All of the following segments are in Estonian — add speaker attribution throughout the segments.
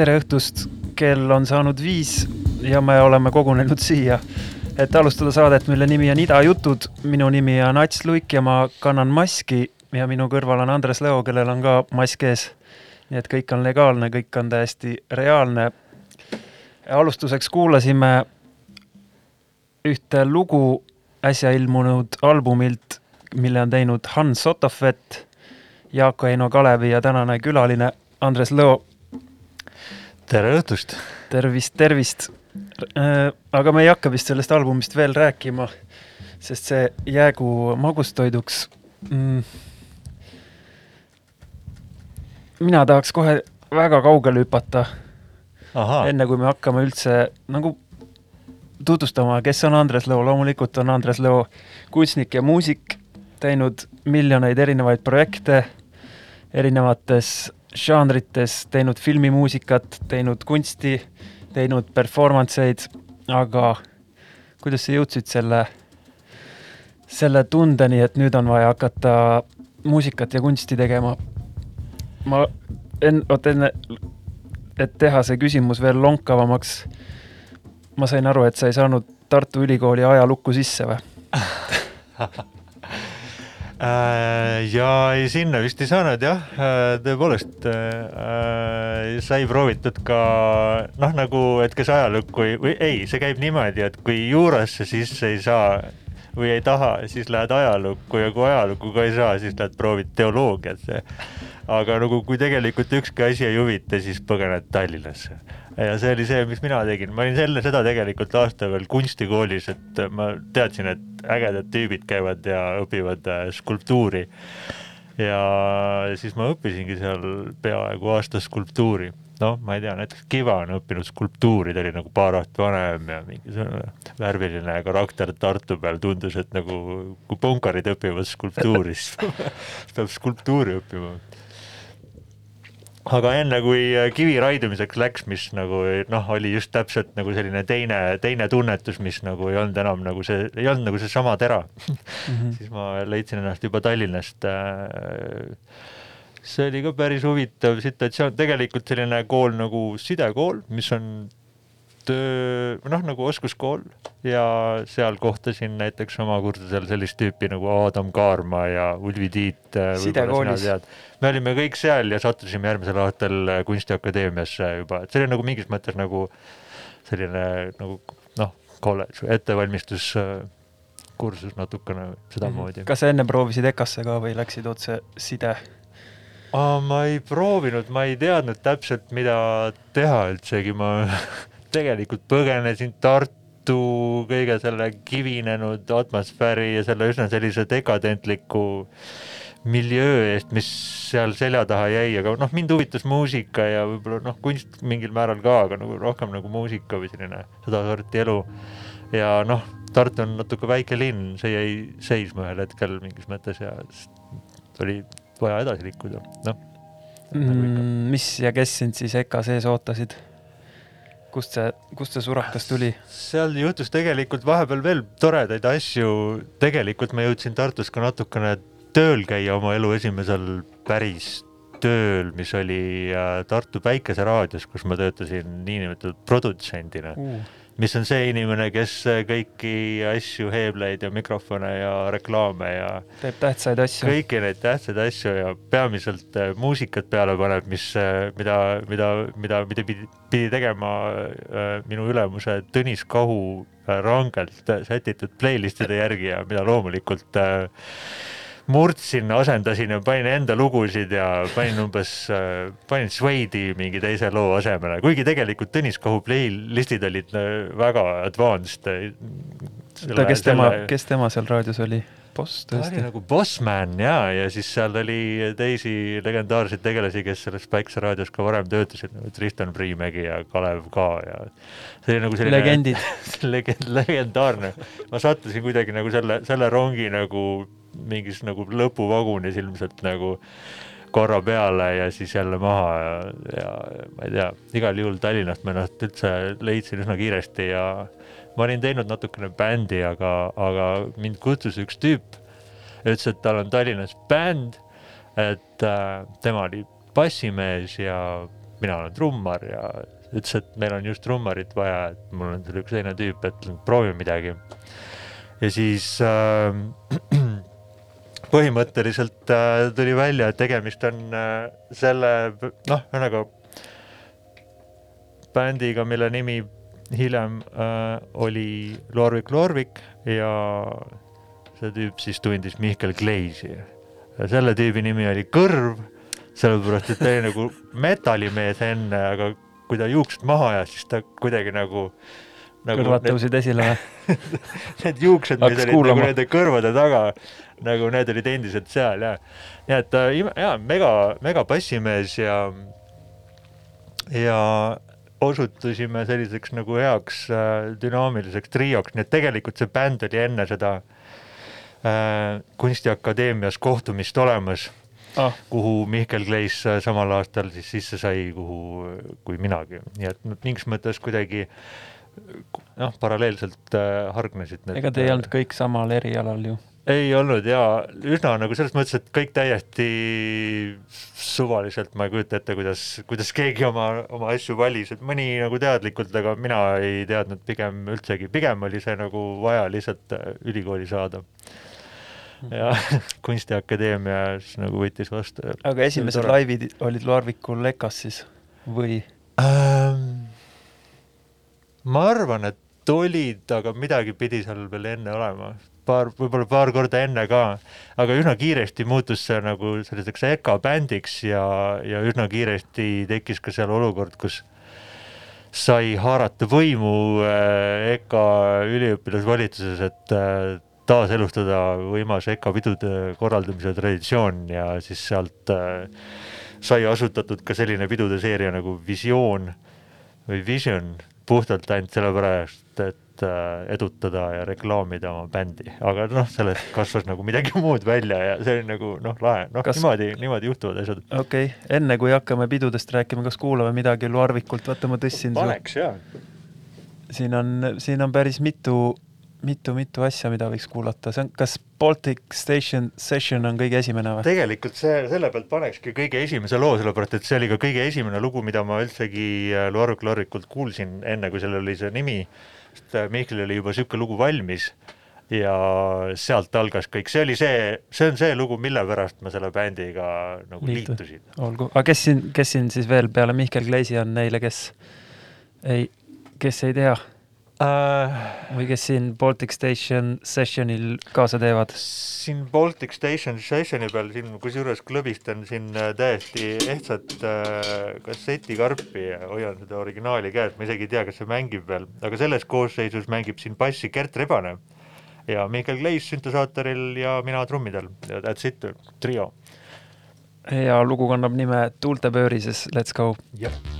Speaker 1: tere õhtust, kell on saanud viis ja me oleme kogunenud siia, et alustada saadet, mille nimi on Ida jutud. minu nimi on Ats Luik ja ma kannan maski ja minu kõrval on Andres Leo, kellel on ka mask ees. nii et kõik on legaalne, kõik on täiesti reaalne. alustuseks kuulasime ühte lugu äsja ilmunud albumilt, mille on teinud Hans Otofett, Jaak Eino Kalevi ja tänane külaline Andres Lõo
Speaker 2: tere õhtust!
Speaker 1: tervist, tervist! Äh, aga me ei hakka vist sellest albumist veel rääkima, sest see jäägu magustoiduks mm.. mina tahaks kohe väga kaugele hüpata. enne kui me hakkame üldse nagu tutvustama, kes on Andres Lõo, loomulikult on Andres Lõo kunstnik ja muusik, teinud miljoneid erinevaid projekte erinevates žanrites, teinud filmimuusikat, teinud kunsti, teinud performance eid, aga kuidas sa jõudsid selle, selle tundeni, et nüüd on vaja hakata muusikat ja kunsti tegema? ma en-, oot enne, et teha see küsimus veel lonkavamaks, ma sain aru, et sa ei saanud Tartu Ülikooli ajalukku sisse või
Speaker 2: ja ei, sinna vist ei saanud jah, äh, tõepoolest äh, sai proovitud ka noh, nagu, et kes ajalukku või ei, see käib niimoodi, et kui juurasse sisse ei saa või ei taha, siis lähed ajalukku ja kui ajalukku ka ei saa, siis lähed proovid teoloogiasse. aga nagu, kui tegelikult ükski asi ei huvita, siis põgened Tallinnasse ja see oli see, mis mina tegin, ma olin enne seda tegelikult aasta veel kunstikoolis, et ma teadsin, et ägedad tüübid käivad ja õpivad äh, skulptuuri. Ja siis ma õppisingi seal peaaegu aasta skulptuuri noh, ma ei tea, näiteks Kiva on õppinud skulptuuri, ta oli nagu paar aastat vanem ja mingisugune värviline karakter Tartu peal, tundus, et nagu kui punkarid õpivad skulptuuri, siis peab skulptuuri õppima aga enne kui äh, kivi raidumiseks läks, mis nagu noh, oli just täpselt nagu selline teine, teine tunnetus, mis nagu ei olnud enam nagu see, ei olnud nagu seesama tera mm. -hmm. siis ma leidsin ennast juba Tallinnast. Äh, see oli ka päris huvitav situatsioon, tegelikult selline kool nagu sidekool, mis on noh nagu oskuskool ja seal kohtasin näiteks oma kursusel sellist tüüpi nagu Adam Kaarma ja Ulvi Tiit.
Speaker 1: Äh, sidekoolis.
Speaker 2: me olime kõik seal ja sattusime järgmisel aastal Kunstiakadeemiasse juba, et see oli nagu mingis mõttes nagu selline nagu noh, kolledž ettevalmistus kursus natukene sedamoodi mm.
Speaker 1: -hmm. kas sa enne proovisid EKA-sse ka või läksid otse side?
Speaker 2: ma ei proovinud, ma ei teadnud täpselt, mida teha üldsegi, ma tegelikult põgenesin Tartu kõige selle kivinenud atmosfääri ja selle üsna sellise dekadentliku miljöö eest, mis seal selja taha jäi, aga noh, mind huvitas muusika ja võib-olla noh, kunst mingil määral ka, aga nagu rohkem nagu muusika või selline sedasorti elu. ja noh, Tartu on natuke väike linn, see jäi seisma ühel hetkel mingis mõttes ja oli vaja edasi liikuda, noh.
Speaker 1: Mm, mis ja kes sind siis EKA sees ootasid? Kust see, kust see surakas tuli?
Speaker 2: seal juhtus tegelikult vahepeal veel toredaid asju. tegelikult ma jõudsin Tartus ka natukene tööl käia oma elu esimesel päris tööl, mis oli äh, Tartu Päikeseraadios, kus ma töötasin niinimetatud produtsendina uh mis on see inimene, kes kõiki asju, heebleid ja mikrofone ja reklaame ja
Speaker 1: teeb tähtsaid asju.
Speaker 2: kõiki neid tähtsaid asju ja peamiselt äh, muusikat peale paneb, mis, äh, mida, mida, mida, mida pidi, pidi tegema äh, minu ülemuse Tõnis Kahu rangelt sätitud playlist'ide järgi ja mida loomulikult äh, murdsin, asendasin ja panin enda lugusid ja panin umbes, äh, panin Suede'i mingi teise loo asemele, kuigi tegelikult Tõnis Kahu playlist'id olid äh, väga advanced.
Speaker 1: oota, kes tema, kes tema seal raadios oli? boss
Speaker 2: tõesti. ta oli nagu bossman ja, ja siis seal oli teisi legendaarseid tegelasi, kes selles Päikseraadios ka varem töötasid, nagu Tristan Priimägi ja Kalev Ka ja see oli nagu selline
Speaker 1: legendid
Speaker 2: legend, legendaarne. ma sattusin kuidagi nagu selle, selle rongi nagu mingis nagu lõpuvagunis ilmselt nagu korra peale ja siis jälle maha ja, ja ma ei tea, igal juhul Tallinnast ma ennast üldse leidsin üsna kiiresti ja ma olin teinud natukene bändi, aga, aga mind kutsus üks tüüp, ütles, et tal on Tallinnas bänd, et äh, tema oli bassimees ja mina olen trummar ja ütles, et meil on just trummarit vaja, et mul on seal üks teine tüüp, et proovime midagi. ja siis äh, põhimõtteliselt äh, tuli välja, et tegemist on äh, selle noh, ühesõnaga bändiga, mille nimi hiljem äh, oli Lorvik Lorvik ja see tüüp siis tundis Mihkel Gleisi. selle tüübi nimi oli Kõrv, sellepärast et ta oli nagu metallimees enne, aga kui ta juuksed maha ajas, siis ta kuidagi nagu,
Speaker 1: nagu. kõrvad tõusid esile või
Speaker 2: Need juuksed, mis olid nagu nende kõrvade taga, nagu need olid endiselt seal ja, nii et äh, ja mega, mega bassimees ja, ja osutusime selliseks nagu heaks äh, dünaamiliseks trioks, nii et tegelikult see bänd oli enne seda äh, kunstiakadeemias kohtumist olemas ah., kuhu Mihkel Kleis äh, samal aastal siis sisse sai, kuhu, kui minagi, nii et nad mingis mõttes kuidagi noh, paralleelselt äh, hargnesid.
Speaker 1: ega te ei olnud kõik samal erialal ju
Speaker 2: ei olnud ja üsna nagu selles mõttes, et kõik täiesti suvaliselt, ma ei kujuta ette, kuidas, kuidas keegi oma, oma asju valis, et mõni nagu teadlikult, aga mina ei teadnud pigem üldsegi, pigem oli see nagu vaja lihtsalt äh, ülikooli saada. ja Kunstiakadeemia siis nagu võttis vastu.
Speaker 1: aga esimesed laivid olid Larvikul EKA-s siis või
Speaker 2: ähm,? Ma arvan, et olid, aga midagi pidi seal veel enne olema, paar, võib-olla paar korda enne ka, aga üsna kiiresti muutus see nagu selliseks EKA bändiks ja, ja üsna kiiresti tekkis ka seal olukord, kus sai haarata võimu äh, EKA üliõpilasvalitsuses, et äh, taaselustada võimas EKA pidude korraldamise traditsioon ja siis sealt äh, sai asutatud ka selline pidude seeria nagu Visioon või Vision puhtalt ainult sellepärast, et äh, edutada ja reklaamida oma bändi, aga noh, sellest kasvas nagu midagi muud välja ja see oli nagu noh, lahe, noh kas... niimoodi, niimoodi juhtuvad asjad.
Speaker 1: okei okay., enne kui hakkame pidudest rääkima, kas kuulame midagi Luarvikult, vaata ma tõstsin.
Speaker 2: paneks jaa.
Speaker 1: siin on, siin on päris mitu mitu-mitu asja, mida võiks kuulata, see on, kas Baltic Station Session on kõige esimene või?
Speaker 2: tegelikult see, selle pealt panekski kõige esimese loo, sellepärast et see oli ka kõige esimene lugu, mida ma üldsegi äh, Loaruk Lorikult kuulsin, enne kui sellel oli see nimi, sest äh, Mihklil oli juba niisugune lugu valmis ja sealt algas kõik, see oli see, see on see lugu, mille pärast ma selle bändiga nagu Liitu. liitusin.
Speaker 1: olgu, aga kes siin, kes siin siis veel peale Mihkel Gleisi on neile, kes ei, kes ei tea? Uh,. või kes siin Baltic Station sessionil kaasa teevad?
Speaker 2: siin Baltic Station sessioni peal siin kusjuures klõbistan siin äh, täiesti ehtsat äh, kassetikarpi ja hoian seda originaali käes, ma isegi ei tea, kas see mängib veel, aga selles koosseisus mängib siin bassi Gert Rebane ja Mihkel Kleis süntesaatoril ja mina trummidel that's it, trio.
Speaker 1: ja lugu kannab nime Tuulte pöörises, let's go.
Speaker 2: jah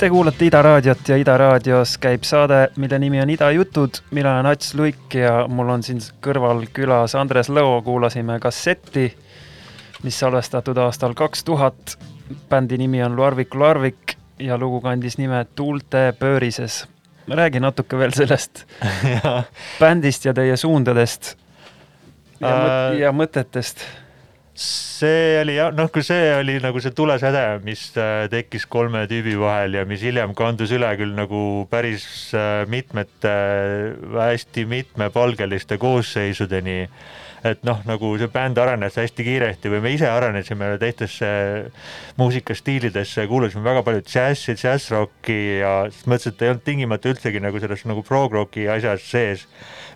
Speaker 1: Te kuulate Ida raadiot ja Ida raadios käib saade, mille nimi on Ida jutud. mina olen Ats Luik ja mul on siin kõrval külas Andres Lõo. kuulasime kasseti, mis salvestatud aastal kaks tuhat. bändi nimi on Larvik Larvik ja lugu kandis nime Tuulte pöörises. räägi natuke veel sellest bändist ja teie suundadest ja, mõt ja mõtetest
Speaker 2: see oli jah, noh, kui see oli nagu see tulesäde, mis äh, tekkis kolme tüübi vahel ja mis hiljem kandus üle küll nagu päris äh, mitmete hästi mitmepalgeliste koosseisudeni et noh, nagu see bänd arenes hästi kiiresti või me ise arenesime teistesse muusikastiilidesse, kuulasime väga palju džässi, džässrocki ja siis mõtlesin, et ei olnud tingimata üldsegi nagu selles nagu prog-rocki asjas sees.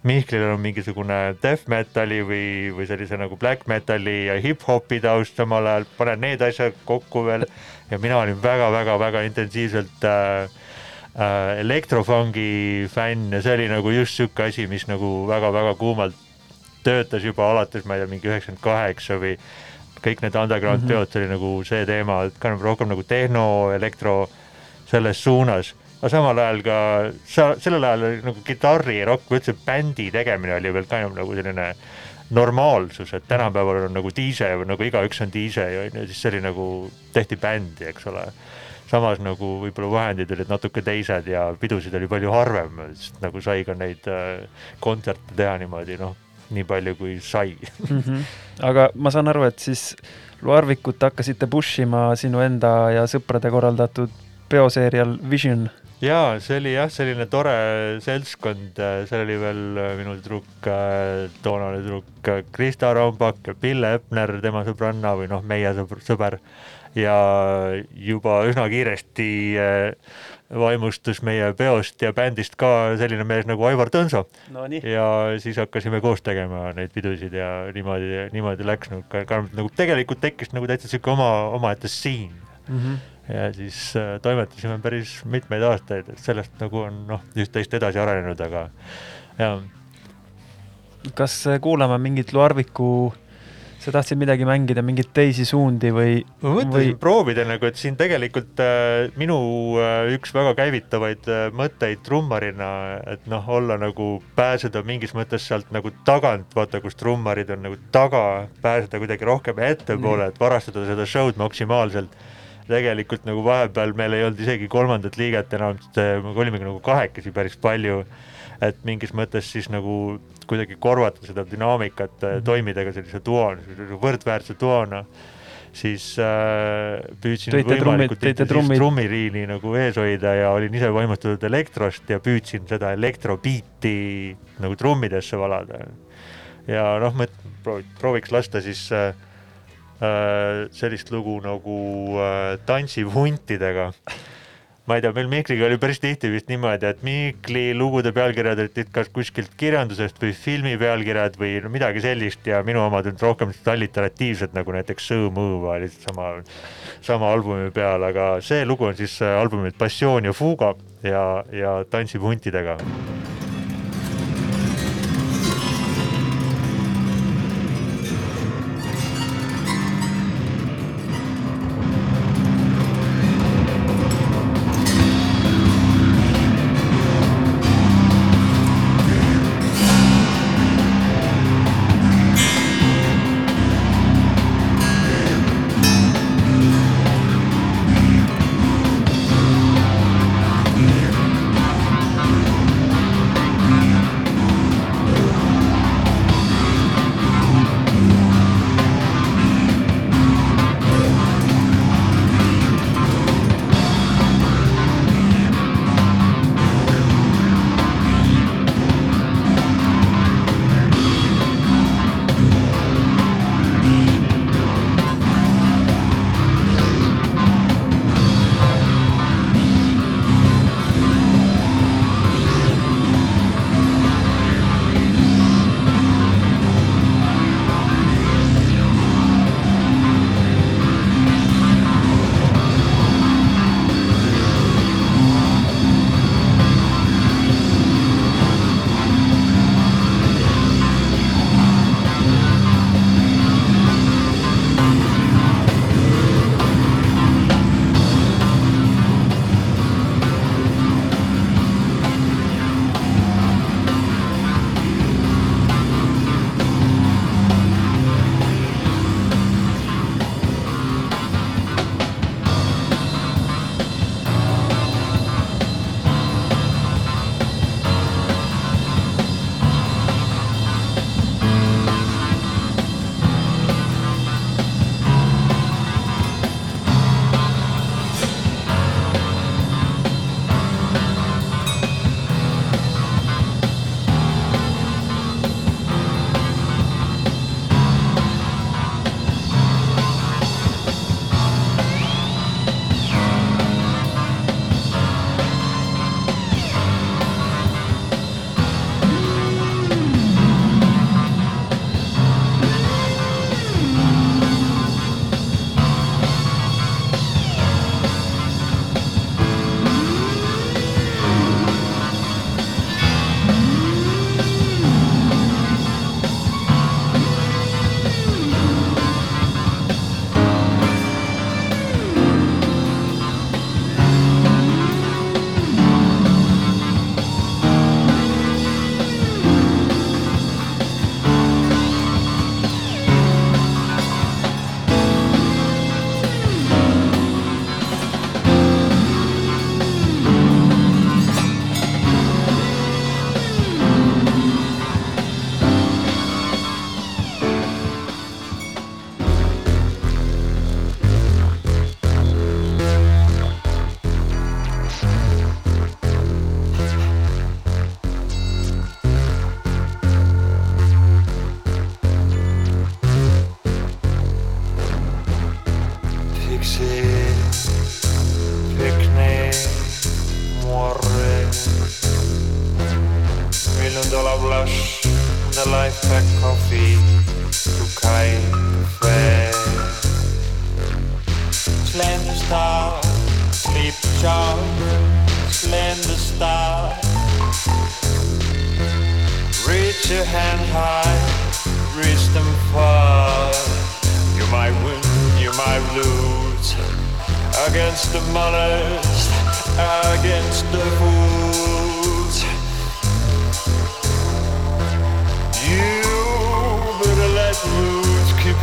Speaker 2: Mihklil on mingisugune death metali või, või sellise nagu black metali ja hip-hopi taust samal ajal, paned need asjad kokku veel ja mina olin väga-väga-väga intensiivselt äh, äh, elektrofungi fänn ja see oli nagu just sihuke asi, mis nagu väga-väga kuumalt töötas juba alates, ma ei tea, mingi üheksakümmend kaheksa või kõik need underground mm -hmm. peod, see oli nagu see teema, et ka rohkem nagu tehno, elektro selles suunas. aga samal ajal ka, sellel ajal oli nagu kitarri, rokk või üldse bändi tegemine oli veel ka nagu selline normaalsus, et tänapäeval on nagu DJ või nagu igaüks on DJ on ju, siis see oli nagu, tehti bändi, eks ole samas nagu võib-olla vahendid olid natuke teised ja pidusid oli palju harvem, sest nagu sai ka neid äh, kontserte teha niimoodi noh, nii palju, kui sai
Speaker 1: mm. -hmm. aga ma saan aru, et siis Loarvikut hakkasite push ima sinu enda ja sõprade korraldatud peoseerial Vision.
Speaker 2: jaa, see oli jah, selline tore seltskond, seal oli veel minu tüdruk, toonane tüdruk Krista Raumbak ja Pille Epner, tema sõbranna või noh, meie sõber, sõber ja juba üsna kiiresti äh, vaimustus meie peost ja bändist ka selline mees nagu Aivar Tõnso
Speaker 1: no,.
Speaker 2: ja siis hakkasime koos tegema neid pidusid ja niimoodi, niimoodi läks nagu nagu tegelikult tekkis nagu täitsa sihuke oma, omaette siin mm. -hmm. ja siis äh, toimetasime päris mitmeid aastaid, et sellest nagu on noh, üht-teist edasi arenenud, aga ja.
Speaker 1: kas kuulame mingit Loarviku sa tahtsid midagi mängida, mingeid teisi suundi või?
Speaker 2: ma mõtlesin või... proovida nagu, et siin tegelikult äh, minu äh, üks väga käivitavaid äh, mõtteid trummarina, et noh, olla nagu, pääseda mingis mõttes sealt nagu tagant, vaata, kus trummarid on nagu taga, pääseda kuidagi rohkem ettepoole, et varastada seda show'd maksimaalselt tegelikult nagu vahepeal meil ei olnud isegi kolmandat liiget enam, me olimegi nagu kahekesi päris palju et mingis mõttes siis nagu kuidagi korvata seda dünaamikat mm, -hmm. toimida ka sellise duona, võrdväärse duona siis äh, püüdsin
Speaker 1: Tõite võimalikult
Speaker 2: trummi, trummiriini nagu ees hoida ja olin ise vaimustatud elektrost ja püüdsin seda elektrobiiti nagu trummidesse valada. ja noh, ma prooviks lasta siis äh, äh, sellist lugu nagu äh, Tantsib huntidega ma ei tea, meil Mihkliga oli päris tihti vist niimoodi, et Mihkli lugude pealkirjad olid kas kuskilt kirjandusest või filmi pealkirjad või no midagi sellist ja minu omad olid rohkem alliteratiivsed, nagu näiteks Move oli sama, sama albumi peal, aga see lugu on siis albumilt Passioon ja Fuga ja, ja Tantsib huntidega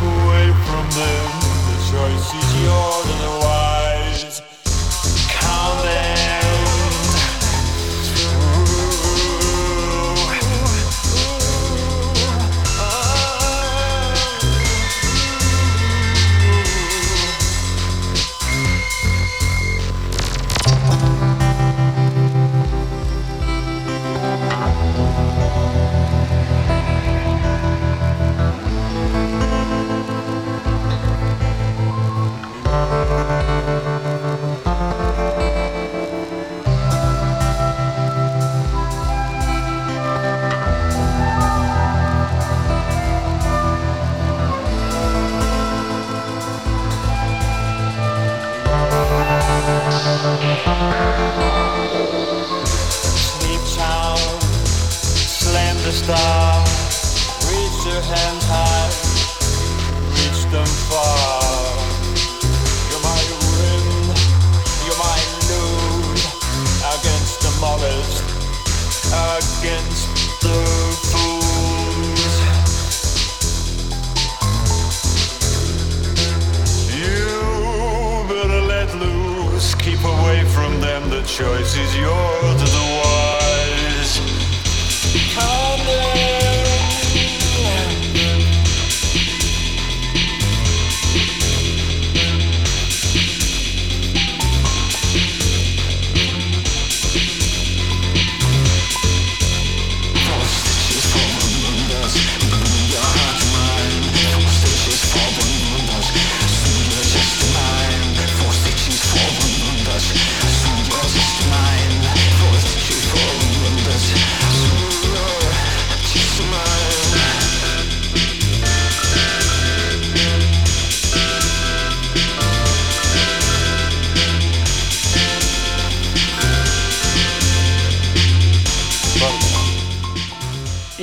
Speaker 3: away from them. The choice is yours, otherwise,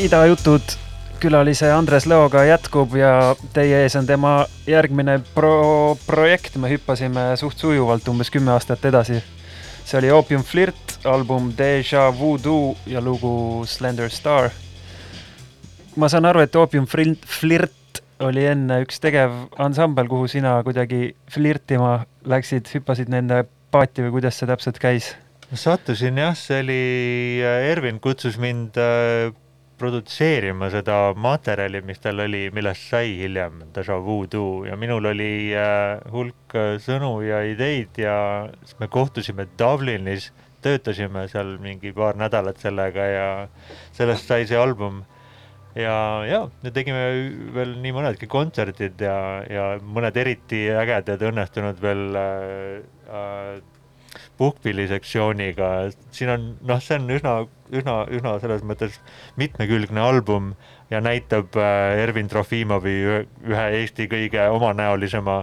Speaker 1: idajutud külalise Andres Leoga jätkub ja teie ees on tema järgmine pro-, projekt, me hüppasime suht sujuvalt umbes kümme aastat edasi. see oli Opium Flirt, album Deja Voodoo ja lugu Slender Star. ma saan aru, et Opium Flirt, oli enne üks tegevansambel, kuhu sina kuidagi flirtima läksid, hüppasid nende paati või kuidas see täpselt käis?
Speaker 2: sattusin jah, see oli, Ervin kutsus mind äh, produtseerima seda materjali, mis tal oli, millest sai hiljem Deja Voodoo ja minul oli äh, hulk äh, sõnu ja ideid ja siis me kohtusime Dublinis, töötasime seal mingi paar nädalat sellega ja sellest sai see album. ja, ja me tegime veel nii mõnedki kontserdid ja, ja mõned eriti ägedad õnnestunud veel äh, äh, puhkpillisektsiooniga, siin on noh, see on üsna, üsna, üsna selles mõttes mitmekülgne album ja näitab äh, Ervin Trofimovi ühe, Eesti kõige omanäolisema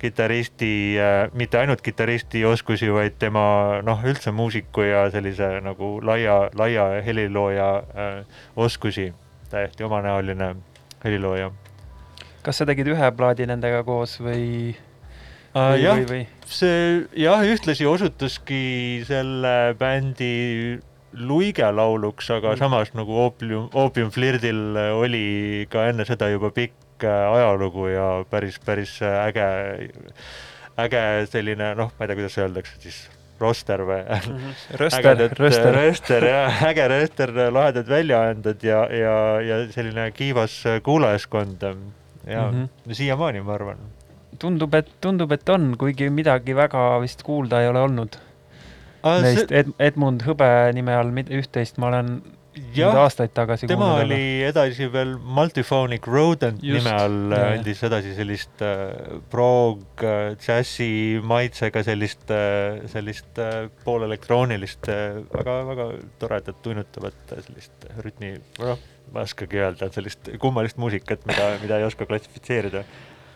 Speaker 2: kitarristi äh,, mitte ainult kitarristi oskusi, vaid tema noh, üldse muusiku ja sellise nagu laia, laia helilooja äh, oskusi, täiesti omanäoline helilooja.
Speaker 1: kas sa tegid ühe plaadi nendega koos või?
Speaker 2: Uh, jah, see jah, ühtlasi osutuski selle bändi luigelauluks, aga mm. samas nagu Oopium, Oopium Flirdil oli ka enne seda juba pikk ajalugu ja päris, päris äge, äge selline noh, ma ei tea, kuidas öeldakse siis roster või mm?
Speaker 1: -hmm. röster, röster.
Speaker 2: röster jah, äge röster, lahedad väljaanded ja, ja, ja selline kiivas kuulajaskond ja mm -hmm. siiamaani ma arvan
Speaker 1: tundub, et, tundub, et on, kuigi midagi väga vist kuulda ei ole olnud. Neist see... Ed, Edmund Hõbe nime all üht-teist ma olen nüüd aastaid tagasi
Speaker 2: tema oli aga... edasi veel Multiphonic Rodent Just, nime all, andis edasi sellist äh, prog, äh, džässi maitsega sellist äh,, sellist äh, poolelektroonilist äh,, väga-väga toredat, tunnutavat äh, sellist rütmi, noh, ma ei oskagi öelda, sellist kummalist muusikat, mida, mida ei oska klassifitseerida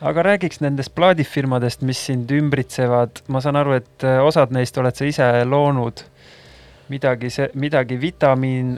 Speaker 1: aga räägiks nendest plaadifirmadest, mis sind ümbritsevad, ma saan aru, et äh, osad neist oled sa ise loonud, midagi midagi vitamiin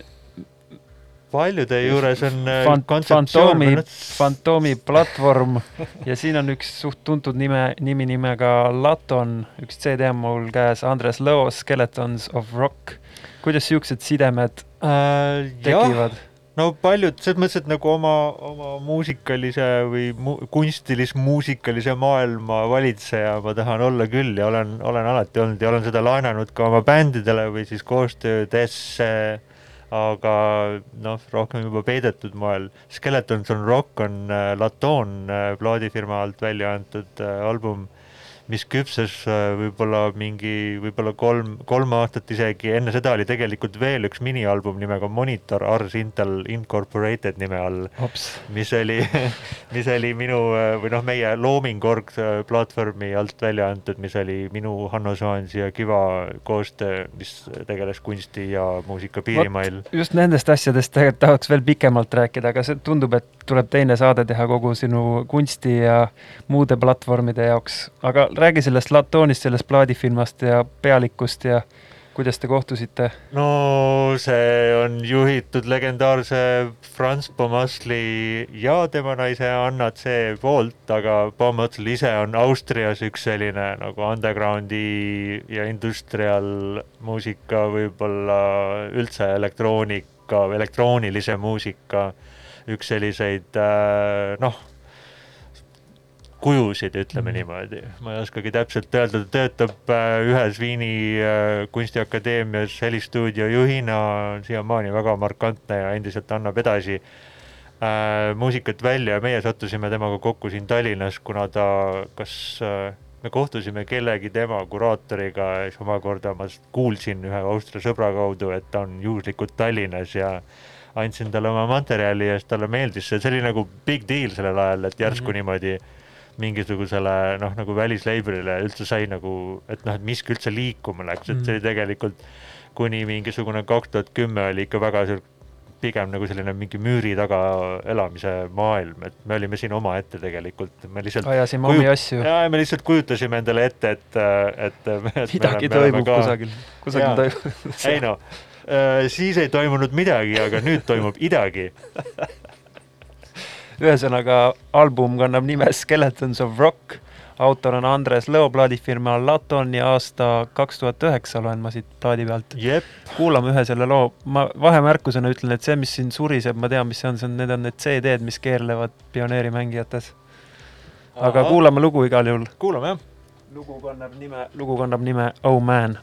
Speaker 2: paljude juures on äh,
Speaker 1: Fant Fantoomi, Fantoomi platvorm. Ja siin on üks suht tuntud nime, nimi nimega Laton, üks CD on mul käes, Andres Lõo, Skeletons of Rock. kuidas siuksed sidemed äh, tekivad?
Speaker 2: No paljud, selles mõttes, et nagu oma, oma muusikalise või mu, kunstilis-muusikalise maailma valitseja ma tahan olla küll ja olen, olen alati olnud ja olen seda laenanud ka oma bändidele või siis koostöödesse aga noh, rohkem juba peidetud moel. Skeletons on Rock on äh, Latoon äh, plaadifirma alt välja antud äh, album mis küpses äh, võib-olla mingi, võib-olla kolm, kolm aastat isegi, enne seda oli tegelikult veel üks minialbum nimega Monitor Ars Intel Incorporated nime all, mis oli mis oli minu äh, või noh, meie Looming org äh, platvormi alt välja antud, mis oli minu, Hanno Soansi ja Kiva koostöö, mis tegeles kunsti ja muusika piirimail.
Speaker 1: just nendest asjadest tegelikult tahaks veel pikemalt rääkida, aga see tundub, et tuleb teine saade teha kogu sinu kunsti ja muude platvormide jaoks, aga räägi sellest Latoonist, sellest plaadifirmast ja pealikust ja kuidas te kohtusite?
Speaker 2: no see on juhitud legendaarse Franz Pomasli ja tema naise Anna C poolt, aga Pomasl ise on Austrias üks selline nagu undergroundi ja industrial muusika, võib-olla üldse elektroonika, elektroonilise muusika üks selliseid äh, noh kujusid, ütleme mm. niimoodi. ma ei oskagi täpselt öelda, ta töötab äh, ühes Viini äh, kunstiakadeemias helistuudio juhina, siiamaani väga markantne ja endiselt annab edasi äh, muusikat välja ja meie sattusime temaga kokku siin Tallinnas, kuna ta, kas äh, me kohtusime kellegi tema kuraatoriga ja siis omakorda ma kuulsin ühe Austria sõbra kaudu, et ta on juhuslikult Tallinnas ja andsin talle oma materjali ja siis talle meeldis see, see oli nagu big deal sellel ajal, et järsku mm -hmm. niimoodi mingisugusele noh, nagu välisleibrile üldse sai nagu, et noh, et miski üldse liikuma läks, et see oli mm. tegelikult kuni mingisugune kaks tuhat kümme oli ikka väga pigem nagu selline mingi müüri taga elamise maailm, et me olime siin omaette tegelikult, me lihtsalt
Speaker 1: ajasime omi asju.
Speaker 2: jaa, me lihtsalt kujutasime endale ette, et, et,
Speaker 1: et midagi toimub ka... kusagil, kusagil toimub
Speaker 2: ei noh, siis ei toimunud midagi, aga nüüd toimub idagi
Speaker 1: ühesõnaga, album kannab nime Skeletons of Rock, autor on Andres Lõo plaadifirma Laton ja aasta kaks tuhat üheksa loen ma siit plaadi pealt
Speaker 2: yep..
Speaker 1: kuulame ühe selle loo, ma vahemärkusena ütlen, et see, mis siin suriseb, ma tean, mis see on, see on, need on need CD-d, mis keerlevad pioneerimängijates. aga Aha. kuulame lugu igal juhul.
Speaker 2: kuulame jah.
Speaker 1: lugu kannab nime, lugu kannab nime Oh Man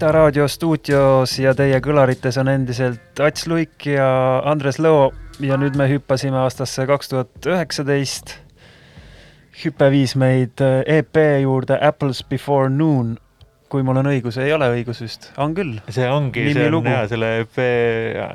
Speaker 1: Ida raadio stuudios ja teie kõlarites on endiselt Ats Luik ja Andres Lõo ja nüüd me hüppasime aastasse kaks tuhat üheksateist. hüpe viis meid EP juurde Apples Before Noon. kui mul on õigus, ei ole õigus vist, on küll.
Speaker 2: see ongi, see on jah, selle EP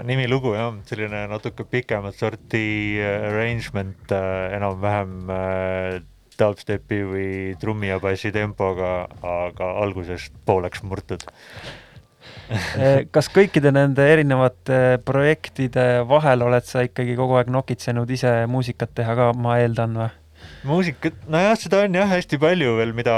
Speaker 2: nimilugu jah, selline natuke pikemat sorti arrangement äh, enam-vähem äh, dubstepi või trummi ja bassi tempoga, aga algusest pooleks murtud
Speaker 1: eh, kas kõikide nende erinevate projektide vahel oled sa ikkagi kogu aeg nokitsenud ise muusikat teha ka, ma eeldan või?
Speaker 2: muusikat, nojah, seda on jah hästi palju veel, mida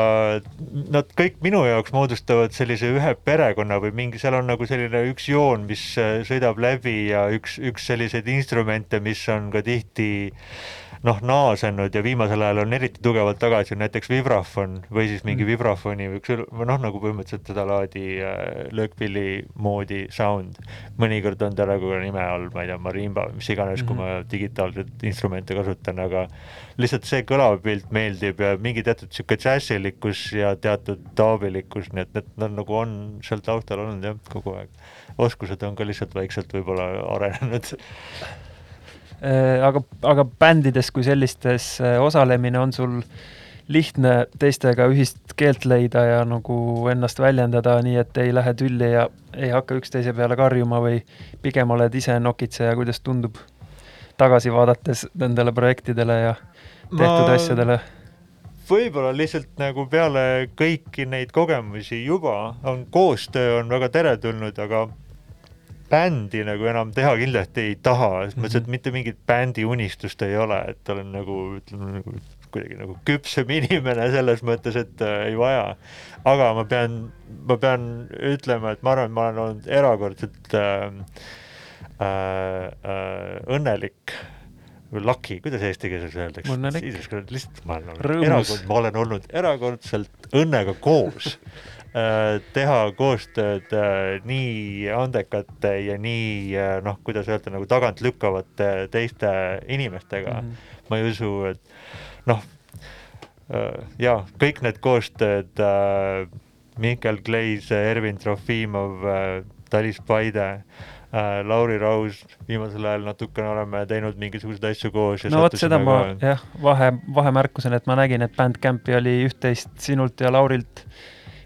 Speaker 2: nad kõik minu jaoks moodustavad sellise ühe perekonna või mingi, seal on nagu selline üks joon, mis äh, sõidab läbi ja üks, üks selliseid instrumente, mis on ka tihti äh, noh, naasenud ja viimasel ajal on eriti tugevalt tagasi näiteks vibrafon või siis mingi mm. vibrafoni või üks noh, nagu põhimõtteliselt sedalaadi äh, löökpilli moodi sound. mõnikord on ta nagu nime all, ma ei tea, marimba või mis iganes mm, -hmm. kui ma mhm. digitaalseid instrumente kasutan, aga lihtsalt see kõlapilt meeldib ja mingi teatud sihuke džässilikkus ja teatud taavilikkus, nii et need, nad nagu on seal taustal olnud jah, kogu aeg. oskused on ka lihtsalt vaikselt võib-olla arenenud
Speaker 1: aga, aga bändides kui sellistes äh, osalemine on sul lihtne teistega ühist keelt leida ja nagu ennast väljendada, nii et ei lähe tülli ja ei hakka üksteise peale karjuma või pigem oled ise nokitseja, kuidas tundub tagasi vaadates nendele projektidele ja tehtud Ma... asjadele?
Speaker 2: võib-olla lihtsalt nagu peale kõiki neid kogemusi juba on koostöö on väga teretulnud, aga bändi nagu enam teha kindlasti ei taha, selles mõttes, et mhm. mitte mingit bändi unistust ei ole, et olen nagu ütleme nagu kuidagi nagu küpsem inimene selles mõttes, et äh, ei vaja. aga ma pean, ma pean ütlema, et ma arvan, et ma olen olnud erakordselt äh, äh, õnnelik või lucky, kuidas eesti keeles öeldakse? lihtsalt ma olen olnud erakord, ma olen olnud erakordselt õnnega koos Äh, teha koostööd äh, nii andekate ja nii äh, noh, kuidas öelda, nagu tagantlükkavate teiste inimestega mm. -hmm. ma ei usu, et noh, ja kõik need koostööd, Mihkel Kleis, Ervin Trofimov, Talis Paide Lauri Raus, viimasel ajal natukene oleme teinud mingisuguseid asju koos.
Speaker 1: no vot, seda ma jah, vahe, vahemärkusena, et ma nägin, et Bandcampi oli üht-teist sinult ja Laurilt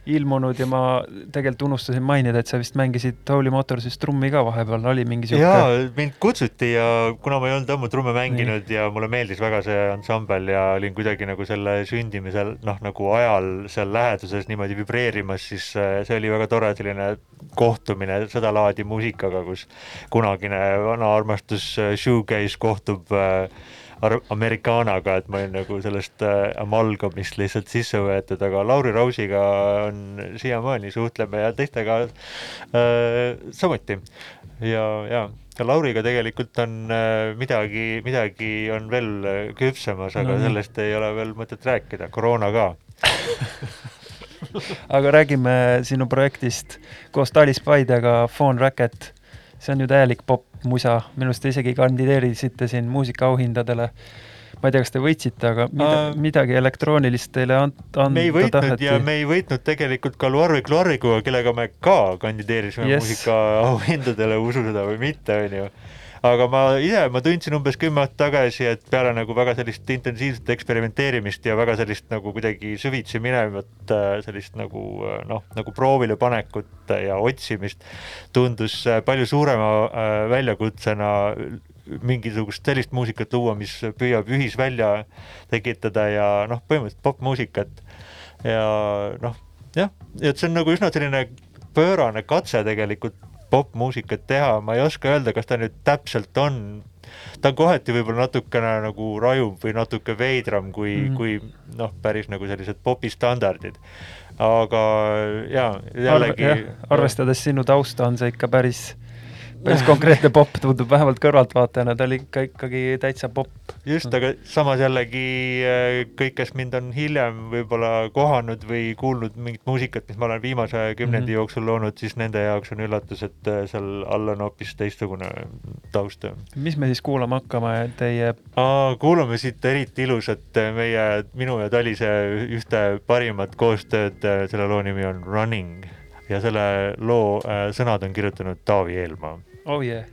Speaker 1: ilmunud ja ma tegelikult unustasin mainida, et sa vist mängisid Holy Motorsis trummi ka vahepeal, oli mingi siuke?
Speaker 2: jaa, mind kutsuti ja kuna ma ei olnud ammu trumme mänginud Nii. ja mulle meeldis väga see ansambel ja olin kuidagi nagu selle sündimisel, noh, nagu ajal seal läheduses niimoodi vibreerimas, siis äh, see oli väga tore selline kohtumine sedalaadi muusikaga, kus kunagine vana armastus äh, shoegaze kohtub äh, Americanaga, et ma olin nagu sellest äh, amalgamist lihtsalt sisse võetud, aga Lauri Rausiga on siiamaani suhtleme ja teistega äh, samuti. ja, ja ka Lauriga tegelikult on äh, midagi, midagi on veel küpsemas, aga no, sellest ei ole veel mõtet rääkida, koroona ka.
Speaker 1: Aga räägime sinu projektist koos Talis Paidega, Phone Racket. See on ju täielik popmusa, minu arust te isegi kandideerisite siin muusikaauhindadele. ma ei tea, kas te võitsite, aga mida, uh, midagi elektroonilist teile ant-, anda
Speaker 2: me ei võitnud taheti. ja me ei võitnud tegelikult ka Luarvi Kluariguga, kellega me ka kandideerisime yes. muusikaauhindadele, usu seda või mitte, onju aga ma ise, ma tundsin umbes kümme aastat tagasi, et peale nagu väga sellist intensiivset eksperimenteerimist ja väga sellist nagu kuidagi süvitsi minevat äh, sellist nagu äh, noh, nagu proovile panekut ja otsimist, tundus äh, palju suurema väljakutsena mingisugust sellist muusikat luua, mis püüab ühisvälja tekitada ja noh, põhimõtteliselt popmuusikat. Ja noh, jah, et see on nagu üsna selline pöörane katse tegelikult popmuusikat teha, ma ei oska öelda, kas ta nüüd täpselt on, ta on kohati võib-olla natukene nagu rajum või natuke veidram kui mm, -hmm. kui noh, päris nagu sellised popistandardid. aga jaa, jällegi
Speaker 1: Arv, jah, arvestades sinu tausta, on see ikka päris päris konkreetne popp tundub vähemalt kõrvaltvaatajana, ta oli ikka ikkagi täitsa popp.
Speaker 2: just, aga samas jällegi äh, kõik, kes mind on hiljem võib-olla kohanud või kuulnud mingit muusikat, mis ma olen viimase kümnendi mm -hmm. jooksul loonud, siis nende jaoks on üllatus, et äh, seal all on hoopis teistsugune taust.
Speaker 1: mis me siis kuulama hakkame, teie?
Speaker 2: kuulame siit eriti ilusat äh, meie, minu ja Talise ühte parimat koostööd, selle loo nimi on Running ja selle loo sõnad on kirjutanud Taavi Eelmaa
Speaker 1: Oh yeah.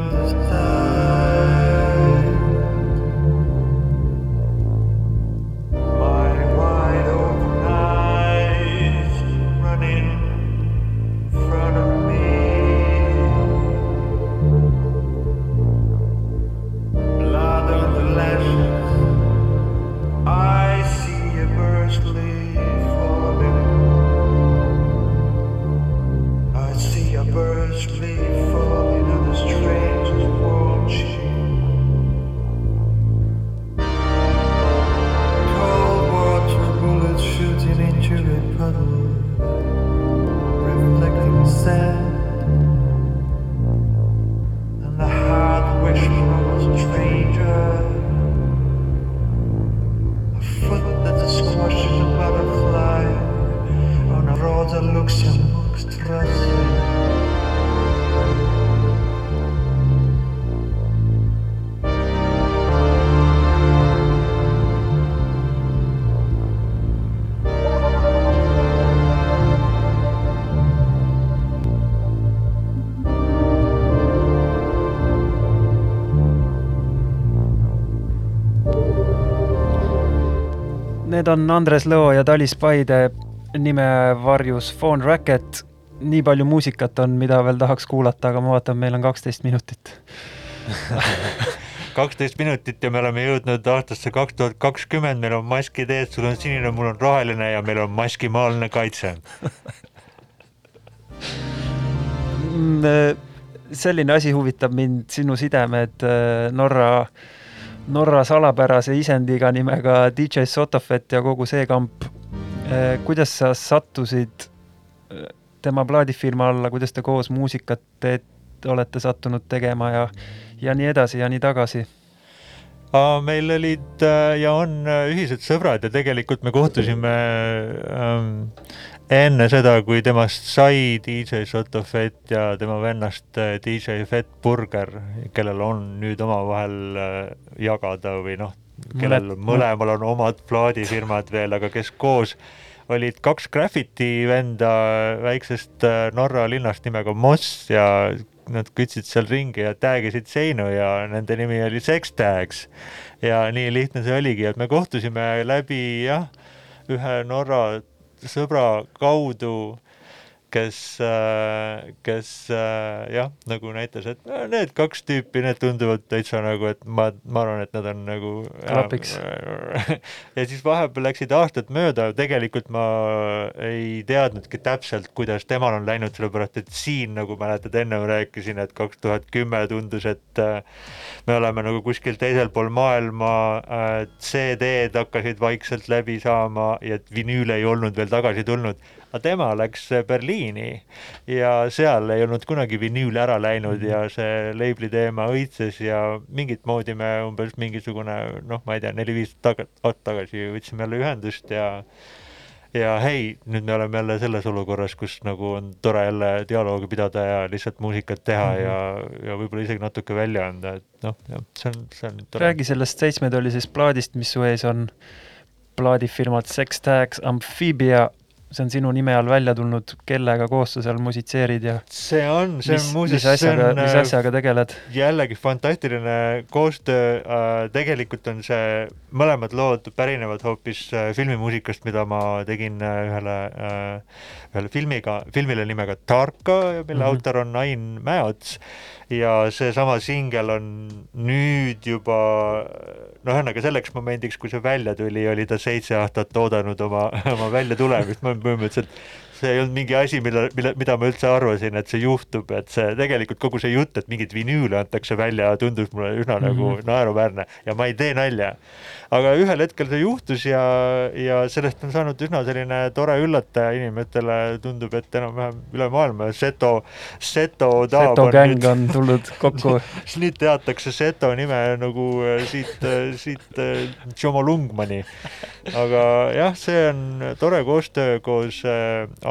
Speaker 1: love Need on Andres Lõo ja Talis Paide nime varjus Phone Racket. nii palju muusikat on, mida veel tahaks kuulata, aga ma vaatan, meil on kaksteist minutit.
Speaker 2: Kaksteist minutit ja me oleme jõudnud aastasse kaks tuhat kakskümmend, meil on maskid ees, sul on sinine, mul on roheline ja meil on maskimaalne kaitse.
Speaker 1: Mm, selline asi huvitab mind, sinu sidemed äh, Norra, Norra salapärase isendiga nimega DJ Sotofet ja kogu see kamp. Äh, kuidas sa sattusid äh, tema plaadifirma alla, kuidas te koos muusikat teete, olete sattunud tegema ja, ja nii edasi ja nii tagasi?
Speaker 2: meil olid ja on ühised sõbrad ja tegelikult me kohtusime ähm, enne seda, kui temast sai DJ Soto Fett ja tema vennast äh, DJ Fett Burger, kellel on nüüd omavahel äh, jagada või noh, kellel mõlemal on omad plaadifirmad veel, aga kes koos olid kaks graffiti venda väiksest äh, Norra linnast nimega Moss ja nad kütsid seal ringi ja tag'isid seinu ja nende nimi oli Sex Tags. ja nii lihtne see oligi, et me kohtusime läbi jah, ühe Norra sõbra kaudu, kes, äh, kes äh, jah, nagu näitas, et need kaks tüüpi, need tunduvad täitsa nagu, et ma, ma arvan, et nad on nagu
Speaker 1: klapiks.
Speaker 2: ja siis vahepeal läksid aastad mööda, tegelikult ma ei teadnudki täpselt, kuidas temal on läinud, sellepärast et siin, nagu mäletad, ennem rääkisin, et kaks tuhat kümme tundus, et äh, me oleme nagu kuskil teisel pool maailma, CD-d hakkasid vaikselt läbi saama ja vinüül ei olnud veel tagasi tulnud aga tema läks Berliini ja seal ei olnud kunagi vinüül ära läinud ja see label'i teema õitses ja mingit moodi me umbes mingisugune noh, ma ei tea, neli-viis aastat tagasi võtsime jälle ühendust ja ja hei, nüüd me oleme jälle selles olukorras, kus nagu on tore jälle dialoogi pidada ja lihtsalt muusikat teha mm -hmm. ja, ja võib-olla isegi natuke välja anda, et noh, jah, see on, see on
Speaker 1: tore. räägi sellest seitsmetollisest plaadist, mis su ees on, plaadifirmad Sex Tags, Amphibia see on sinu nime all välja tulnud, kellega koos sa seal musitseerid ja
Speaker 2: see on, see on muuseas,
Speaker 1: mis asjaga, mis asjaga tegeled?
Speaker 2: jällegi fantastiline koostöö äh,, tegelikult on see, mõlemad lood pärinevad hoopis äh, filmimuusikast, mida ma tegin äh, ühele äh,, ühele filmiga, filmile nimega Tarka, mille mm -hmm. autor on Ain Mäeots ja seesama singel on nüüd juba noh, ühesõnaga selleks momendiks, kui see välja tuli, oli ta seitse aastat oodanud oma, oma väljatulemist, ma põhimõtteliselt see ei olnud mingi asi, mille, mille, mida ma üldse arvasin, et see juhtub, et see tegelikult kogu see jutt, et mingeid vinüüle antakse välja, tundus mulle üsna mm -hmm. nagu mhm. naeruväärne ja ma ei tee nalja. aga ühel hetkel see juhtus ja, ja sellest on saanud üsna selline tore üllataja inimestele, tundub, et enam-vähem üle maailma Seto, Seto
Speaker 1: taab Seto gäng on tulnud kokku
Speaker 2: nüüd teatakse Seto nime nagu äh, siit, äh, siit äh, Tšomolungmani. aga jah, see on tore koostöö koos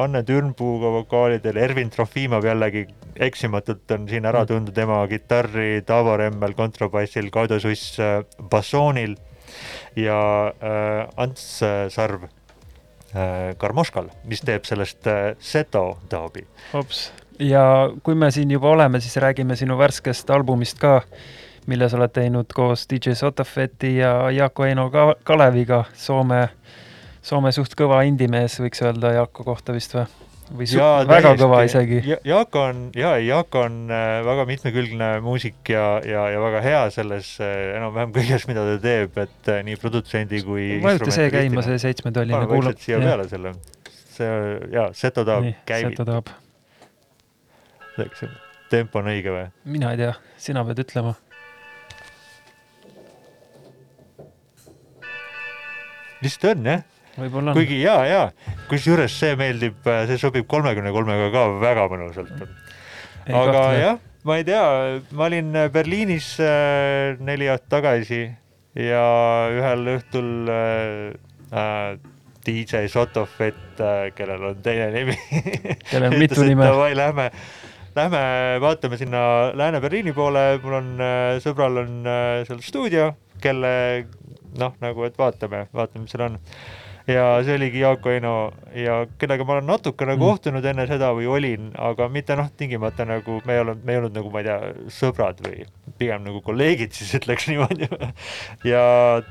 Speaker 2: Anne Türnpuuga vokaalidel, Ervin Trofimov jällegi eksimatult on siin ära mm. tundnud, tema kitarri, Taavo Remmel kontrabassil, Kaido Suss äh, bassoonil ja äh, Ants äh, Sarv äh, Karmoškal, mis teeb sellest äh, seto taabi.
Speaker 1: hops, ja kui me siin juba oleme, siis räägime sinu värskest albumist ka, mille sa oled teinud koos DJ Sotafeti ja Jaako Eino Kaleviga, Soome Soome suht kõva indimees, võiks öelda Jaako kohta vist või? või su-, väga täiesti. kõva isegi
Speaker 2: ja,. Jaako on, jaa, Jaako on äh, väga mitmekülgne muusik ja, ja, ja väga hea selles äh, enam-vähem kõiges, mida ta teeb, et äh, nii produtsendi kui
Speaker 1: vajuta see käima, see seitsmetolline
Speaker 2: kuulab. siia ja. peale selle. see, jaa, Seto tahab käivit-.
Speaker 1: Seto tahab.
Speaker 2: eks see tempo on õige või?
Speaker 1: mina ei tea, sina pead ütlema.
Speaker 2: vist on, jah kuigi ja, ja kusjuures see meeldib, see sobib kolmekümne kolmega ka väga mõnusalt. aga kahtle. jah, ma ei tea, ma olin Berliinis äh, neli aastat tagasi ja ühel õhtul äh, äh DJ Sotofett äh,, kellel on teine nimi
Speaker 1: kellel on mitu nime.
Speaker 2: Lähme, lähme vaatame sinna Lääne-Berliini poole, mul on äh,, sõbral on äh, seal stuudio, kelle noh, nagu, et vaatame, vaatame, mis seal on ja see oligi Jaak Oino ja kellega ma olen natukene mm. kohtunud enne seda või olin, aga mitte noh, tingimata nagu me ei olnud, me ei olnud nagu ma ei tea, sõbrad või pigem nagu kolleegid siis ütleks niimoodi ja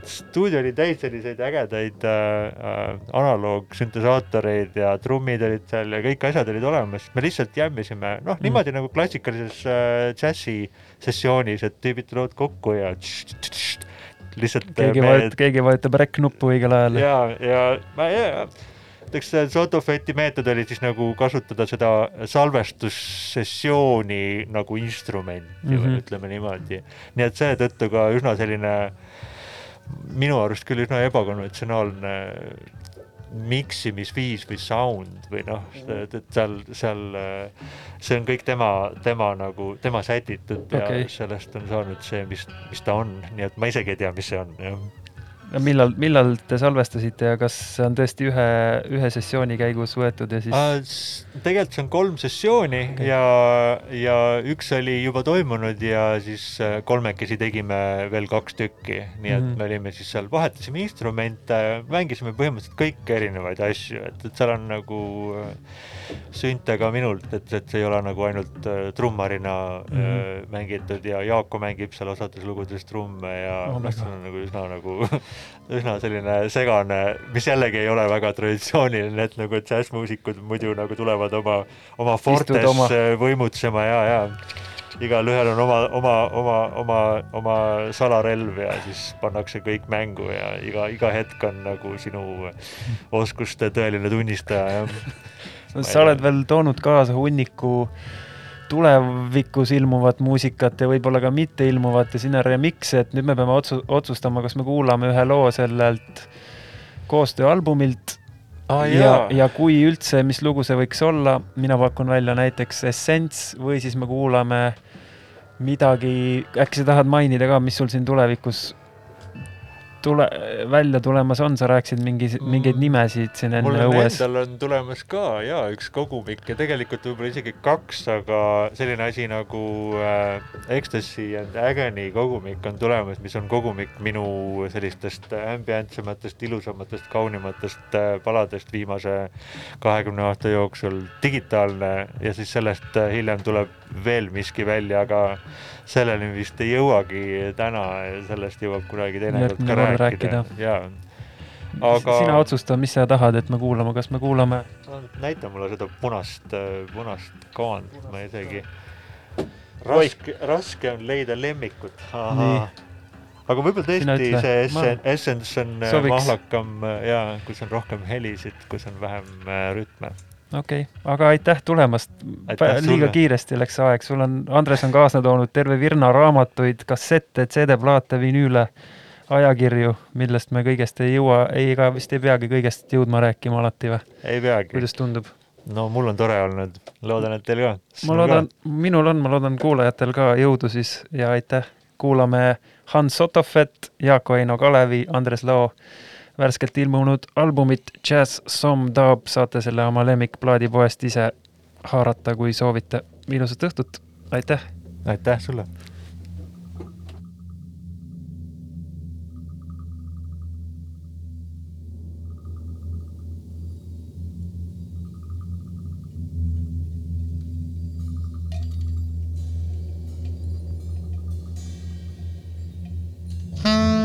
Speaker 2: stuudio oli täis selliseid ägedaid äh, analoogsüntesaatoreid ja trummid olid seal ja kõik asjad olid olemas, me lihtsalt jämmisime noh mm., niimoodi nagu klassikalises äh, džässi sessioonis, et tüübid tulevad kokku ja tš, tš, tš, lihtsalt
Speaker 1: keegi
Speaker 2: me...
Speaker 1: vajutab, keegi vajutab rec-nuppu õigel ajal.
Speaker 2: ja, ja ma ei tea eks see Sotofeti meetod oli siis nagu kasutada seda salvestussessiooni nagu instrumenti mm, -hmm. ütleme niimoodi. nii et seetõttu ka üsna selline minu arust küll üsna ebakonventsionaalne miksimisviis või sound või noh, et seal, seal see on kõik tema, tema nagu, tema sätitud okay. ja sellest on saanud see, mis, mis ta on, nii et ma isegi ei tea, mis see on, jah
Speaker 1: millal, millal te salvestasite ja kas see on tõesti ühe, ühe sessiooni käigus võetud ja siis
Speaker 2: äh,? tegelikult see on kolm sessiooni okay. ja, ja üks oli juba toimunud ja siis äh, kolmekesi tegime veel kaks tükki, nii et mm -hmm. me olime siis seal, vahetasime instrumente, mängisime põhimõtteliselt kõiki erinevaid asju, et, et seal on nagu äh, sünte ka minult, et, et see ei ole nagu ainult trummarina mm -hmm. mängitud ja Jaako mängib seal osades lugudes trumme ja noh, see on nagu üsna nagu üsna selline segane, mis jällegi ei ole väga traditsiooniline, et nagu džässmuusikud muidu nagu tulevad oma, oma fortes oma. võimutsema ja, ja igalühel on oma, oma, oma, oma, oma salarelv ja siis pannakse kõik mängu ja iga, iga hetk on nagu sinu oskuste tõeline tunnistaja, jah.
Speaker 1: sa oled veel toonud kaasa hunniku äh, tulevikus ilmuvat muusikat ja võib-olla ka mitte ilmuvat ja sinna remix'e, et nüüd me peame otsu-, otsustama, kas me kuulame ühe loo sellelt koostööalbumilt. Ah, ja, ja kui üldse, mis lugu see võiks olla, mina pakun välja näiteks Essence või siis me kuulame midagi, äkki sa tahad mainida ka, mis sul siin tulevikus tule, välja tulemas on, sa rääkisid mingi, mingeid mm. nimesid siin enne
Speaker 2: õues. mul endal on tulemas ka ja üks kogumik ja tegelikult võib-olla isegi kaks, aga selline asi nagu äh, Ecstasy and Agony kogumik on tulemas, mis on kogumik minu sellistest ambientsematest, ilusamatest, kaunimatest äh, paladest viimase kahekümne aasta jooksul, digitaalne ja siis sellest äh, hiljem tuleb veel miski välja, aga selleni vist ei jõuagi täna, sellest jõuab kunagi teinekord ka rääkida, rääkida.. jaa
Speaker 1: aga. sina otsusta, mis sa tahad, et me kuulame, kas me kuulame?
Speaker 2: näita mulle seda punast, punast kaant, ma isegi. raske, raske on leida lemmikut. aga võib-olla tõesti see Essence, Essence on äh, Sobiks. mahlakam äh, ja kus on rohkem helisid, kus on vähem äh, rütme
Speaker 1: okei okay., aga aitäh tulemast. liiga kiiresti läks aeg, sul on, Andres on kaasa toonud terve virna raamatuid, kassette, CD-plaate, vinüüle, ajakirju, millest me kõigest ei jõua, ei, ega vist ei peagi kõigest jõudma rääkima alati või?
Speaker 2: ei peagi.
Speaker 1: kuidas tundub?
Speaker 2: no mul on tore olnud, loodan, et teil ka.
Speaker 1: ma loodan, minul on, ma loodan kuulajatel ka jõudu siis ja aitäh. kuulame Hans Otofet, Jaak Vaino Kalevi, Andres Lao värskelt ilmunud albumit Jazz Some Dub saate selle oma lemmikplaadipoest ise haarata, kui soovite. ilusat õhtut, aitäh!
Speaker 2: aitäh sulle!
Speaker 4: Mm-hmm.